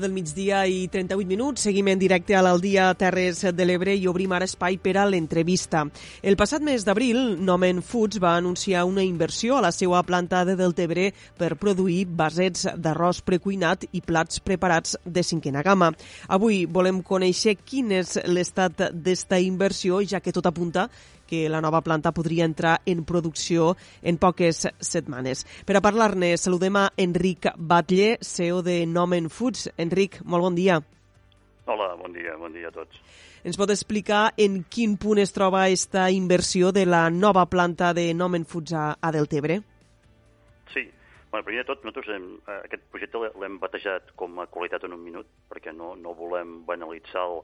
del migdia i 38 minuts. Seguim en directe a l'Aldia Terres de l'Ebre i obrim ara espai per a l'entrevista. El passat mes d'abril, Nomen Foods va anunciar una inversió a la seva planta de Deltebre per produir basets d'arròs precuinat i plats preparats de cinquena gamma. Avui volem conèixer quin és l'estat d'esta inversió, ja que tot apunta que la nova planta podria entrar en producció en poques setmanes. Per a parlar-ne, saludem a Enric Batlle, CEO de Nomen Foods. Enric, molt bon dia. Hola, bon dia, bon dia a tots. Ens pot explicar en quin punt es troba aquesta inversió de la nova planta de Nomen Foods a, a Deltebre? Sí, bueno, primer de tot, nosaltres hem, aquest projecte l'hem batejat com a qualitat en un minut, perquè no, no volem banalitzar el,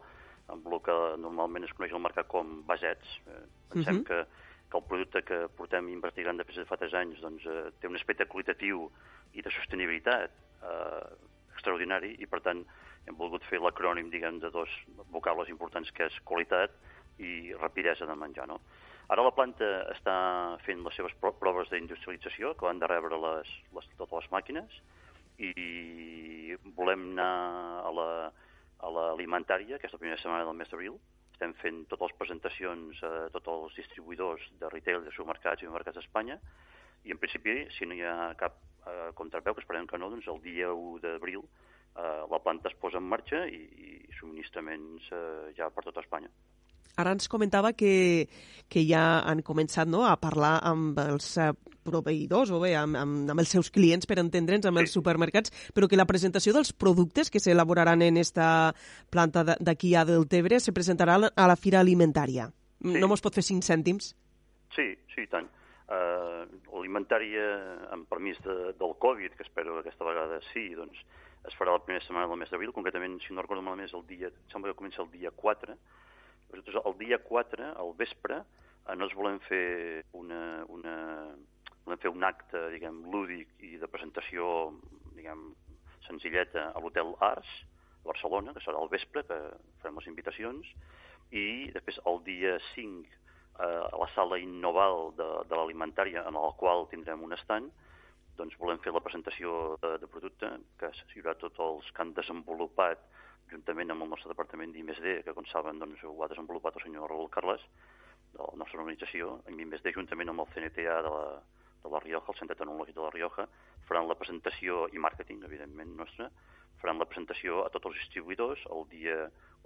amb el que normalment es coneix al mercat com basets. Eh, pensem uh -huh. que, que el producte que portem investigant després de fa 3 anys doncs, eh, té un aspecte qualitatiu i de sostenibilitat eh, extraordinari i, per tant, hem volgut fer l'acrònim, diguem, de dos vocables importants, que és qualitat i rapidesa de menjar, no? Ara la planta està fent les seves proves d'industrialització, que van de rebre les, les, totes les màquines, i volem anar a la, a l'alimentària, que és la primera setmana del mes d'abril. Estem fent totes les presentacions a tots els distribuïdors de retail, de supermercats i mercats d'Espanya, i en principi, si no hi ha cap eh, contrapeu, que esperem que no, doncs el dia 1 d'abril eh, la planta es posa en marxa i, i subministraments eh, ja per tota Espanya. Ara ens comentava que, que ja han començat no, a parlar amb els eh, proveïdors o bé amb, amb, amb els seus clients per entendre'ns, amb sí. els supermercats, però que la presentació dels productes que s'elaboraran en esta planta d'aquí a Deltebre se presentarà a la Fira Alimentària. Sí. No mos pot fer cinc cèntims? Sí, sí, tant. Uh, alimentària, amb permís de, del Covid, que espero que aquesta vegada sí, doncs es farà la primera setmana del mes d'abril, concretament, si no recordo malament, és el dia, sembla que comença el dia 4, nosaltres el dia 4, al vespre, eh, no ens volem fer una, una, volem fer un acte, diguem, lúdic i de presentació, diguem, senzilleta a l'Hotel Ars, a Barcelona, que serà al vespre, que farem les invitacions, i després el dia 5 eh, a la sala Innoval de, de l'alimentària, en el qual tindrem un estant, doncs volem fer la presentació de, de producte, que hi haurà tots els que han desenvolupat juntament amb el nostre departament d'IMSD, que com saben doncs, ho ha desenvolupat el senyor Raúl Carles, de la nostra organització, amb IMSD juntament amb el CNTA de la, de la Rioja, el Centre Tecnològic de la Rioja, faran la presentació i màrqueting, evidentment, nostre, faran la presentació a tots els distribuïdors el dia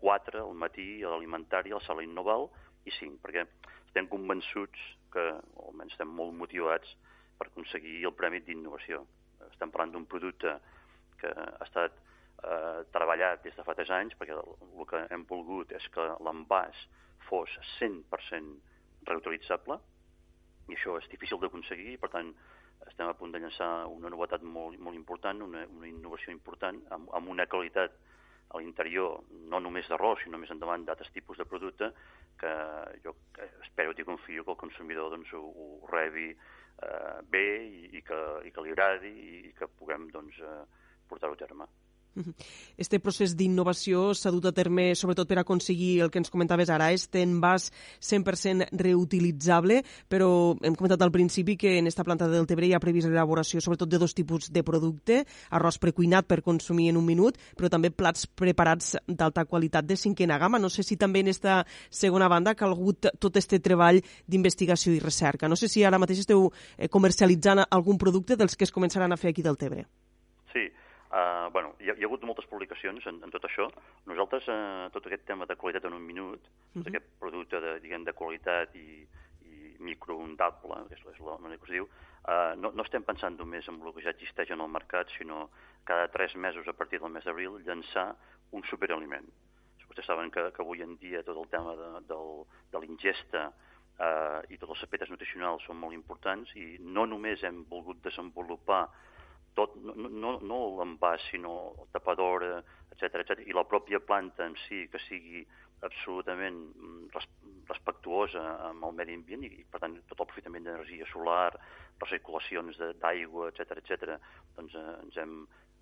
4, al matí, a l'alimentari, a la sala Innoval, i 5, perquè estem convençuts que, o almenys estem molt motivats per aconseguir el Premi d'Innovació. Estem parlant d'un producte que ha estat eh, treballat des de fa 3 anys, perquè el que hem volgut és que l'envàs fos 100% reutilitzable, i això és difícil d'aconseguir, per tant estem a punt de llançar una novetat molt, molt important, una, una innovació important, amb, amb una qualitat a l'interior, no només d'arròs, sinó més endavant d'altres tipus de producte, que jo espero i confio que el consumidor doncs, ho, ho rebi eh, bé i, i, que, i que li agradi i, i que puguem doncs, eh, portar-ho a terme. Este procés d'innovació s'ha dut a terme sobretot per aconseguir el que ens comentaves ara, este envàs 100% reutilitzable, però hem comentat al principi que en esta planta del Tebre hi ha previst l'elaboració sobretot de dos tipus de producte, arròs precuinat per consumir en un minut, però també plats preparats d'alta qualitat de cinquena gamma. No sé si també en esta segona banda ha calgut tot este treball d'investigació i recerca. No sé si ara mateix esteu eh, comercialitzant algun producte dels que es començaran a fer aquí del Tebre. Sí, Uh, bueno, hi ha, hi ha hagut moltes publicacions en, en tot això. Nosaltres, uh, tot aquest tema de qualitat en un minut, uh -huh. aquest producte de, diguem, de qualitat i, i microondable, que és, és la manera que es diu, uh, no, no estem pensant només en el que ja existeix en el mercat, sinó cada tres mesos, a partir del mes d'abril, llançar un superaliment. Vostès saben que, que avui en dia tot el tema de, del, de l'ingesta uh, i tots els aspectes nutricionals són molt importants i no només hem volgut desenvolupar tot, no, no, no l'envàs, sinó tapador, etc etc i la pròpia planta en si que sigui absolutament mm, res, respectuosa amb el medi ambient i, per tant, tot el aprofitament d'energia solar, recirculacions d'aigua, etc etc. doncs eh, ens hem,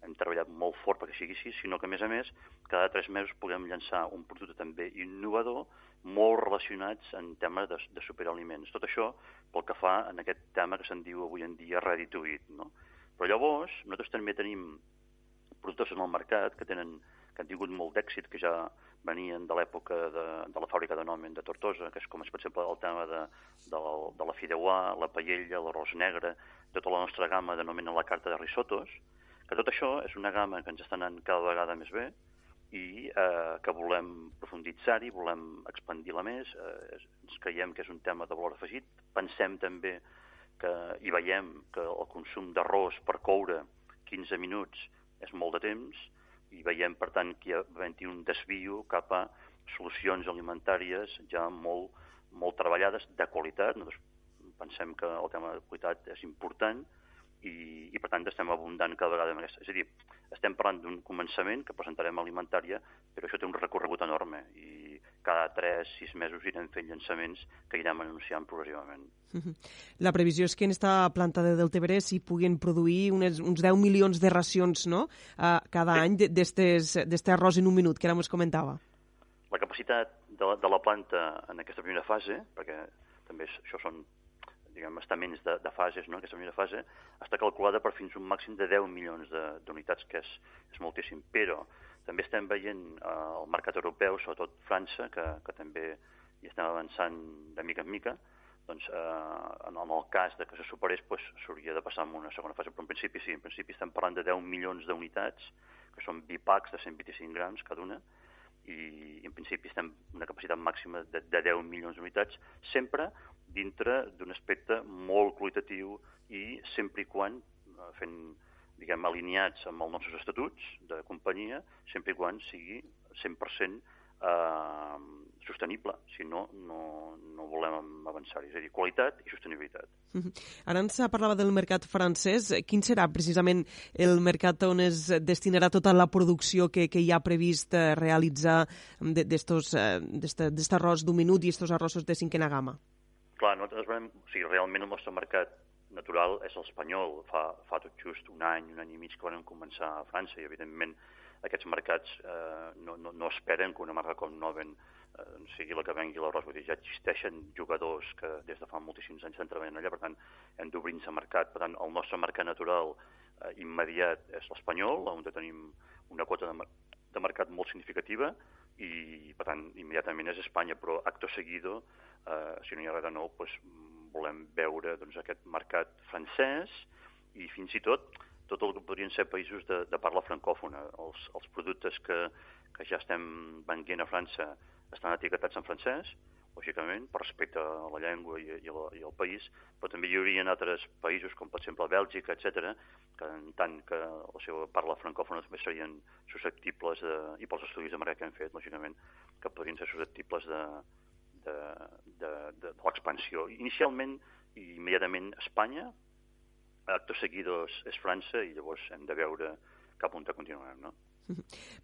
hem treballat molt fort perquè sigui així, sinó que, a més a més, cada tres mesos puguem llançar un producte també innovador molt relacionats en temes de, de superaliments. Tot això pel que fa en aquest tema que se'n diu avui en dia ready to eat, no? Però llavors, nosaltres també tenim productors en el mercat que tenen que han tingut molt d'èxit, que ja venien de l'època de, de la fàbrica de Nomen de Tortosa, que és com, per exemple, el tema de, de, la, de la fideuà, la paella, l'arròs negre, tota la nostra gamma de Nomen la carta de risotos, que tot això és una gamma que ens està anant cada vegada més bé i eh, que volem profunditzar-hi, volem expandir-la més, eh, ens creiem que és un tema de valor afegit, pensem també que hi veiem que el consum d'arròs per coure 15 minuts és molt de temps, i veiem, per tant, que hi ha un desvio cap a solucions alimentàries ja molt, molt treballades, de qualitat. Nosaltres pensem que el tema de qualitat és important i, i per tant, estem abundant cada vegada més. És a dir, estem parlant d'un començament que presentarem alimentària, però això té un recorregut enorme i cada 3-6 mesos irem fent llançaments que irem anunciant progressivament. La previsió és que en esta planta de Deltebre s'hi puguin produir unes, uns 10 milions de racions no? Uh, cada sí. any d'este arròs en un minut, que ara ens comentava. La capacitat de la, de la planta en aquesta primera fase, perquè també això són diguem, estaments de, de fases, no? aquesta primera fase, està calculada per fins a un màxim de 10 milions d'unitats, que és, és moltíssim. Però també estem veient eh, el mercat europeu, sobretot França, que, que també hi estem avançant de mica en mica, doncs eh, en el cas de que se superés doncs, de passar en una segona fase, però en principi sí, en principi estem parlant de 10 milions d'unitats, que són bipacs de 125 grams cada una, i en principi estem una capacitat màxima de, de 10 milions d'unitats, sempre dintre d'un aspecte molt qualitatiu i sempre i quan eh, fent diguem, alineats amb els nostres estatuts de companyia, sempre i quan sigui 100% eh, sostenible, si no, no, no volem avançar-hi. És a dir, qualitat i sostenibilitat. Uh -huh. Ara ens parlava del mercat francès. Quin serà precisament el mercat on es destinarà tota la producció que, que hi ha previst eh, realitzar d'aquest arròs d'un minut i aquests arrossos de cinquena gamma? Clar, nosaltres veiem, o sigui, realment el nostre mercat natural és l'espanyol. Fa, fa tot just un any, un any i mig que vam començar a França i, evidentment, aquests mercats eh, no, no, no esperen que una marca com Noven eh, sigui la que vengui l'arròs. Vull dir, ja existeixen jugadors que des de fa moltíssims anys estan treballant allà, per tant, hem d'obrir-nos a mercat. Per tant, el nostre mercat natural eh, immediat és l'espanyol, on tenim una quota de, de mercat molt significativa, i, per tant, immediatament és Espanya, però acto seguido, eh, si no hi ha res de nou, doncs, volem veure doncs, aquest mercat francès i fins i tot tot el que podrien ser països de, de parla francòfona. Els, els productes que, que ja estem venguent a França estan etiquetats en francès, lògicament, per respecte a la llengua i, i, la, i al país, però també hi haurien altres països, com per exemple Bèlgica, etc, que en tant que la seva parla francòfona també serien susceptibles, de, i pels estudis de mercat que hem fet, lògicament, que podrien ser susceptibles de, de, de, de, de l'expansió. Inicialment, i immediatament Espanya, acte seguidors és França i llavors hem de veure cap on continuarem, no?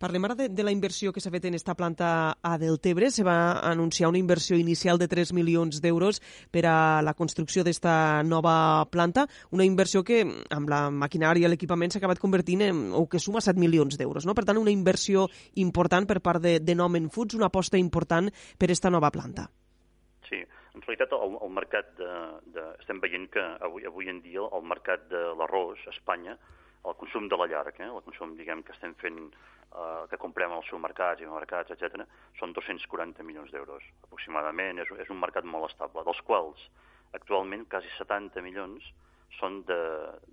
Parlem ara de, de la inversió que s'ha fet en esta planta a Deltebre. Se va anunciar una inversió inicial de 3 milions d'euros per a la construcció d'esta nova planta, una inversió que amb la maquinària i l'equipament s'ha acabat convertint en, o que suma 7 milions d'euros. No? Per tant, una inversió important per part de, de Nomen Foods, una aposta important per esta nova planta. Sí, en realitat, el, el mercat de, de... Estem veient que avui, avui en dia el mercat de l'arròs a Espanya, el consum de la llarg, eh, el consum, diguem, que estem fent, eh, que comprem als supermercats i mercats, etc, són 240 milions d'euros, aproximadament. És, és un mercat molt estable, dels quals actualment quasi 70 milions són de,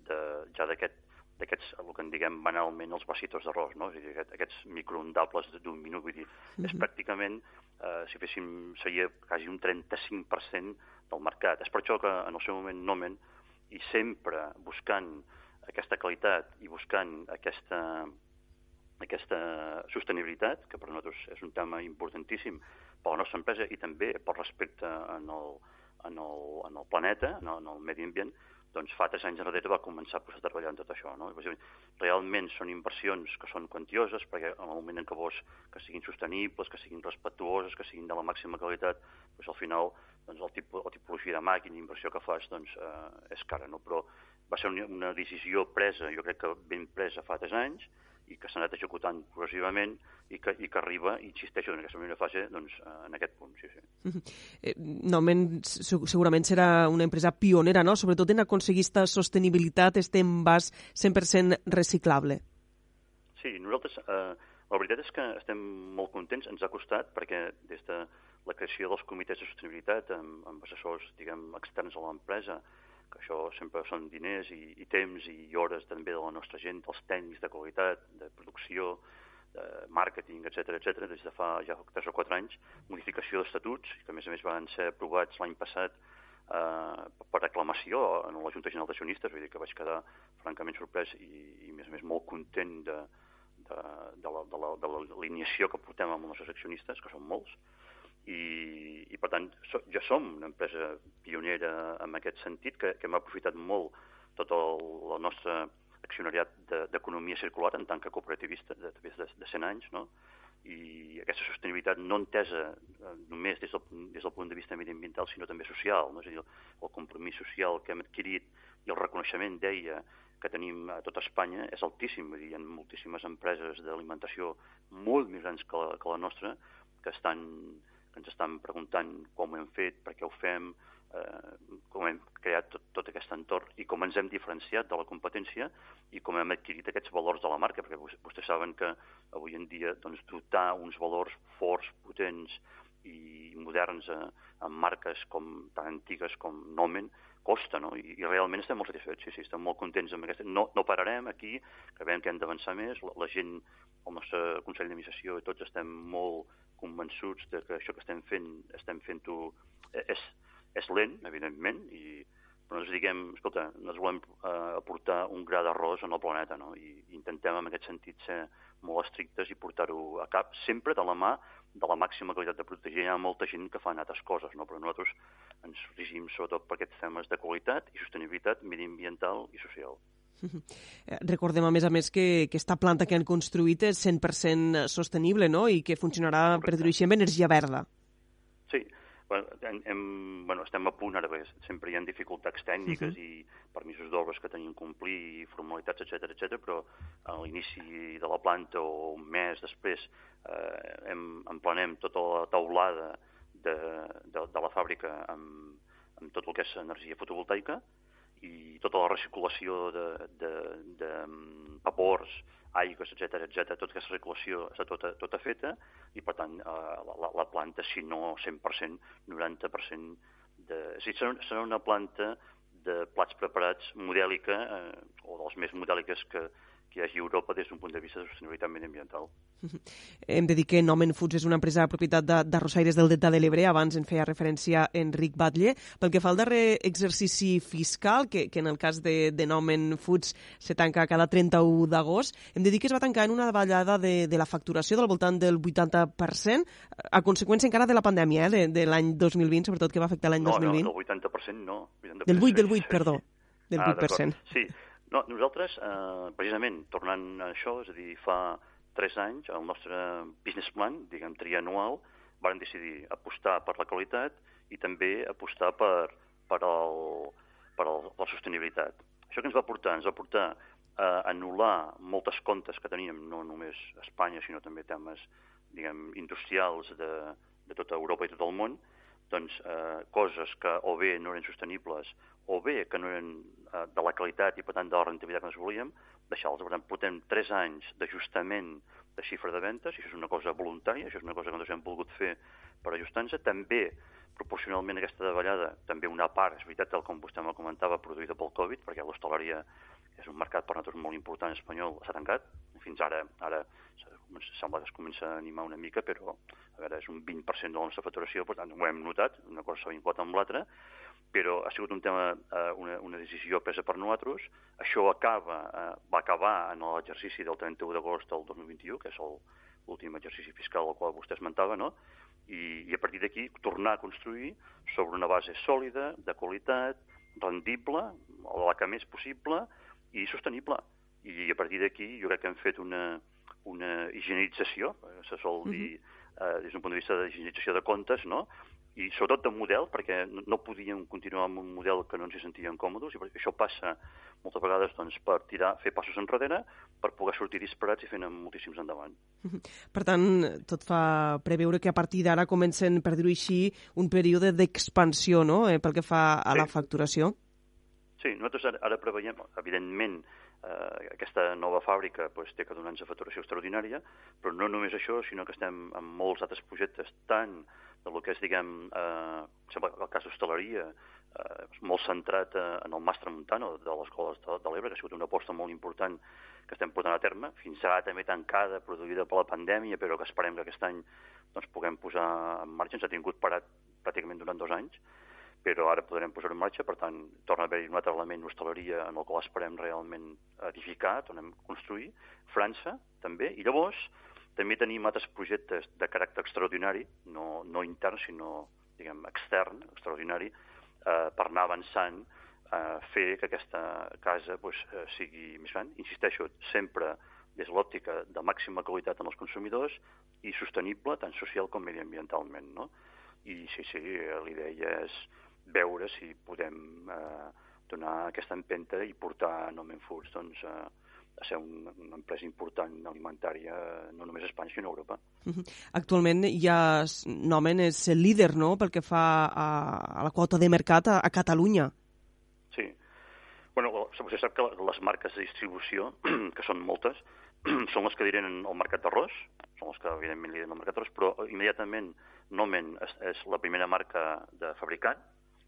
de, ja d'aquest d'aquests, el que en diguem banalment, els vasitos d'arròs, no? És a dir, aquest, aquests microondables d'un minut, vull dir, mm -hmm. és pràcticament, eh, si féssim, seria quasi un 35% del mercat. És per això que en el seu moment Nomen, i sempre buscant aquesta qualitat i buscant aquesta, aquesta sostenibilitat, que per nosaltres és un tema importantíssim per la nostra empresa i també per respecte en el, en el, en el planeta, en el, en el medi ambient, doncs fa tres anys enrere va començar a treballar en tot això. No? Realment són inversions que són quantioses, perquè en el moment en què vols que siguin sostenibles, que siguin respectuoses, que siguin de la màxima qualitat, doncs al final doncs el tipus, la tipologia de màquina, inversió que fas, doncs eh, és cara. No? Però va ser una, decisió presa, jo crec que ben presa fa tres anys, i que s'ha anat executant progressivament i que, i que arriba, i insisteixo en aquesta primera fase, doncs, eh, en aquest punt, sí, sí. Eh, no, segurament serà una empresa pionera, no?, sobretot en aconseguir aquesta sostenibilitat, este envàs 100% reciclable. Sí, Sí, nosaltres, eh, la veritat és que estem molt contents, ens ha costat, perquè des de la creació dels comitès de sostenibilitat amb, amb assessors, diguem, externs a l'empresa, que això sempre són diners i, i temps i hores també de la nostra gent, dels tècnics de qualitat, de producció, de màrqueting, etc etc des de fa ja 3 o 4 anys, modificació d'estatuts, que a més a més van ser aprovats l'any passat eh, per aclamació en la Junta General d'Accionistes, vull dir que vaig quedar francament sorprès i, i a més a més molt content de, de, de l'alineació que portem amb els nostres accionistes, que són molts, i, i per tant so, ja som una empresa pionera en aquest sentit, que, que hem aprofitat molt tot el, el nostre accionariat d'economia de, circular en tant que cooperativista de, de, de, de 100 anys, no? i aquesta sostenibilitat no entesa eh, només des del, des del punt de vista mediambiental, sinó també social, no? és a dir, el compromís social que hem adquirit i el reconeixement, deia, que tenim a tot Espanya és altíssim. Vull dir, hi ha moltíssimes empreses d'alimentació molt més grans que la, que la nostra que estan que ens estan preguntant com ho hem fet, per què ho fem, eh, com hem creat tot, tot aquest entorn i com ens hem diferenciat de la competència i com hem adquirit aquests valors de la marca, perquè vostès saben que avui en dia doncs, dotar uns valors forts, potents i moderns eh, amb marques com tan antigues com Nomen costa, no? I, i realment estem molt satisfets, sí, sí, estem molt contents amb aquesta... No, no pararem aquí, que veiem que hem d'avançar més, la, la gent, el nostre Consell d'Administració, tots estem molt convençuts de que això que estem fent, estem fent-ho... Eh, és, és lent, evidentment, i però nosaltres diguem, escolta, nosaltres volem eh, aportar un gra d'arròs en el planeta, no? I intentem en aquest sentit ser molt estrictes i portar-ho a cap, sempre de la mà de la màxima qualitat de protegir. Hi ha molta gent que fa altres coses, no? però nosaltres ens regim sobretot per aquests temes de qualitat i sostenibilitat mediambiental i social. Recordem, a més a més, que aquesta planta que han construït és 100% sostenible no? i que funcionarà, Correcte. per dir-ho així, amb energia verda. Sí, bueno, hem, bueno, estem a punt ara, perquè sempre hi ha dificultats tècniques uh -huh. i permisos d'obres que tenim que complir i formalitats, etc etc. però a l'inici de la planta o un mes després eh, hem, emplenem tota la taulada de, de, de la fàbrica amb, amb tot el que és energia fotovoltaica i tota la recirculació de, de, de vapors, aigües, etc etc, tota aquesta recirculació està tota, tota feta i, per tant, eh, la, la planta, si no 100%, 90% de... És dir, serà, serà una planta de plats preparats modèlica, eh, o de les més modèliques que, que hi hagi Europa des d'un punt de vista de sostenibilitat mediambiental. Hem de dir que Nomen Foods és una empresa de propietat de, de Rosaires del Delta de l'Ebre, abans en feia referència Enric Batlle. Pel que fa al darrer exercici fiscal, que, que en el cas de, de Nomen Foods se tanca cada 31 d'agost, hem de dir que es va tancar en una davallada de, de la facturació del voltant del 80%, a conseqüència encara de la pandèmia, eh, de, de l'any 2020, sobretot que va afectar l'any no, 2020. No, el 80% no. 80% del 8, del 8, perdó. Del ah, 8%. Sí, no, nosaltres, eh, precisament, tornant a això, és a dir, fa tres anys, el nostre business plan, diguem, trianual, vam decidir apostar per la qualitat i també apostar per, per, el, per el, la sostenibilitat. Això que ens va portar? Ens va portar a anul·lar moltes comptes que teníem, no només a Espanya, sinó també temes diguem, industrials de, de tota Europa i tot el món, doncs, eh, coses que o bé no eren sostenibles o bé que no eren eh, de la qualitat i, per tant, de la rentabilitat que ens volíem, deixar-los. Per tant, portem tres anys d'ajustament de xifra de ventes, i això és una cosa voluntària, això és una cosa que nosaltres hem volgut fer per ajustar-nos. També, proporcionalment aquesta davallada, també una part, és veritat, tal com vostè me comentava, produïda pel Covid, perquè l'hostaleria és un mercat per nosaltres molt important espanyol, s'ha tancat. Fins ara, ara sembla que es comença a animar una mica, però a veure, és un 20% de la nostra facturació, per tant, ho hem notat, una cosa s'ha vinculat amb l'altra, però ha sigut un tema, eh, una, una decisió presa per nosaltres. Això acaba, eh, va acabar en l'exercici del 31 d'agost del 2021, que és l'últim exercici fiscal al qual vostè esmentava, no? I, i a partir d'aquí tornar a construir sobre una base sòlida, de qualitat, rendible, la que més possible i sostenible. I a partir d'aquí jo crec que hem fet una, una higienització, eh, se sol dir, eh, des d'un punt de vista de higienització de comptes, no? i sobretot de model, perquè no podíem continuar amb un model que no ens hi sentíem còmodes, i això passa moltes vegades doncs, per tirar, fer passos enrere, per poder sortir disparats i fent moltíssims endavant. Per tant, tot fa preveure que a partir d'ara comencen, per dir-ho així, un període d'expansió, no?, eh, pel que fa a sí. la facturació. Sí, nosaltres ara, ara preveiem, evidentment, eh, aquesta nova fàbrica pues, té que donar-nos facturació extraordinària, però no només això, sinó que estem en molts altres projectes, tant de lo que és, diguem, eh, el cas d'hostaleria, eh, molt centrat eh, en el Mastre Montano de les escoles de, de l'Ebre, que ha sigut una aposta molt important que estem portant a terme, fins ara també tancada, produïda per la pandèmia, però que esperem que aquest any doncs, puguem posar en marxa. Ens ha tingut parat pràcticament durant dos anys, però ara podrem posar en marxa, per tant, torna a haver-hi un altre element d'hostaleria en el qual esperem realment edificar, tornem a construir. França, també, i llavors també tenim altres projectes de caràcter extraordinari, no, no intern, sinó diguem, extern, extraordinari, eh, per anar avançant eh, fer que aquesta casa pues, eh, sigui més gran. Insisteixo, sempre des de l'òptica de màxima qualitat en els consumidors i sostenible tant social com mediambientalment. No? I sí, sí, l'idea és veure si podem eh, donar aquesta empenta i portar Nomen Foods doncs, a, a ser un, una empresa important alimentària no només a Espanya sinó a Europa. Actualment ja Nomen és el líder no? pel que fa a, a la quota de mercat a, a Catalunya. Sí. Bueno, vostè sap que les marques de distribució, que són moltes, són les que diren el mercat d'arròs, són les que evidentment lideren el mercat d'arròs, però immediatament Nomen és, és la primera marca de fabricant,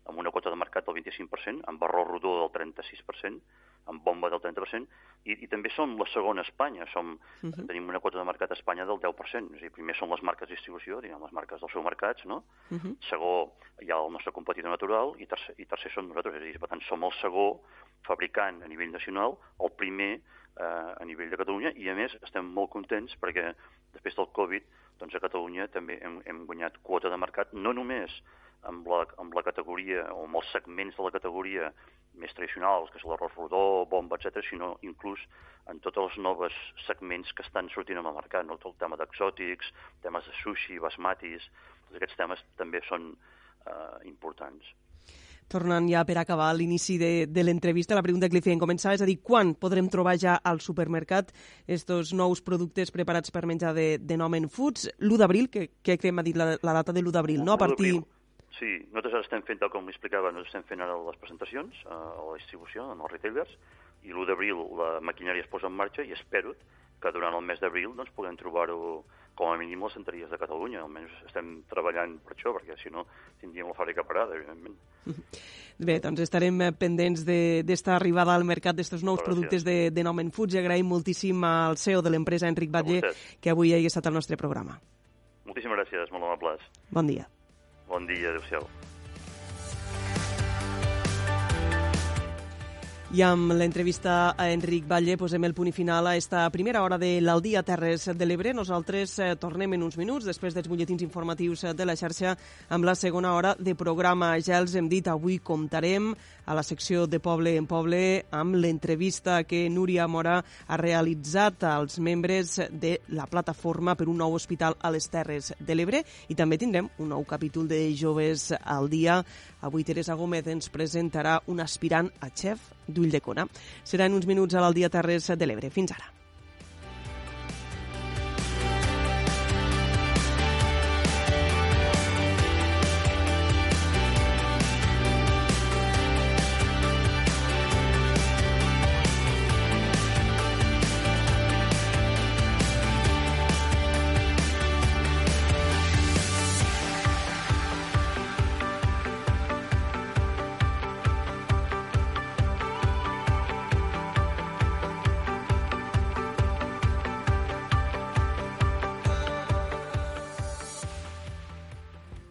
amb una quota de mercat del 25%, amb barró rodó del 36%, amb bomba del 30%, i, i també som la segona a Espanya. Som, uh mhm. -huh. Tenim una quota de mercat a Espanya del 10%. És a dir, primer són les marques de distribució, diguem, les marques dels supermercats, no? Uh mhm. -huh. Segó, hi ha el nostre competidor natural, i tercer, i tercer som nosaltres. És a dir, per tant, som el segon fabricant a nivell nacional, el primer eh, a nivell de Catalunya, i a més estem molt contents perquè després del Covid, doncs a Catalunya també hem, hem guanyat quota de mercat, no només amb la, amb la categoria o amb els segments de la categoria més tradicionals, que és l'arròs rodó, bomba, etc, sinó inclús en tots els nous segments que estan sortint al mercat, no? tot el tema d'exòtics, temes de sushi, basmatis, tots aquests temes també són eh, importants. Tornant ja per acabar l'inici de, de l'entrevista, la pregunta que li feien començar és a dir, quan podrem trobar ja al supermercat estos nous productes preparats per menjar de, de Nomen Foods? L'1 d'abril, que, que m'ha dit la, la data de l'1 d'abril, no? A partir... Sí, nosaltres ara estem fent, tal com explicava, nosaltres estem fent ara les presentacions a, a la distribució, en els retailers, i l'1 d'abril la maquinària es posa en marxa i espero que durant el mes d'abril doncs, puguem trobar-ho com a mínim les centeries de Catalunya. Almenys estem treballant per això, perquè si no tindríem la fàbrica parada, evidentment. Bé, doncs estarem pendents d'esta arribada al mercat d'estos nous Gràcies. productes de, de Nomen Foods i agraïm moltíssim al CEO de l'empresa, Enric Batlle, que avui hagi estat al nostre programa. Moltíssimes gràcies, molt amables. Bon dia. Bon dia, adeu-siau. I amb l'entrevista a Enric Batlle posem el punt i final a esta primera hora de l'Aldia Terres de l'Ebre. Nosaltres eh, tornem en uns minuts, després dels butlletins informatius de la xarxa, amb la segona hora de programa. Ja els hem dit, avui comptarem a la secció de Poble en Poble amb l'entrevista que Núria Mora ha realitzat als membres de la plataforma per un nou hospital a les Terres de l'Ebre i també tindrem un nou capítol de Joves al dia. Avui Teresa Gómez ens presentarà un aspirant a xef d'Ulldecona. Serà en uns minuts a l'Aldia Terres de l'Ebre. Fins ara.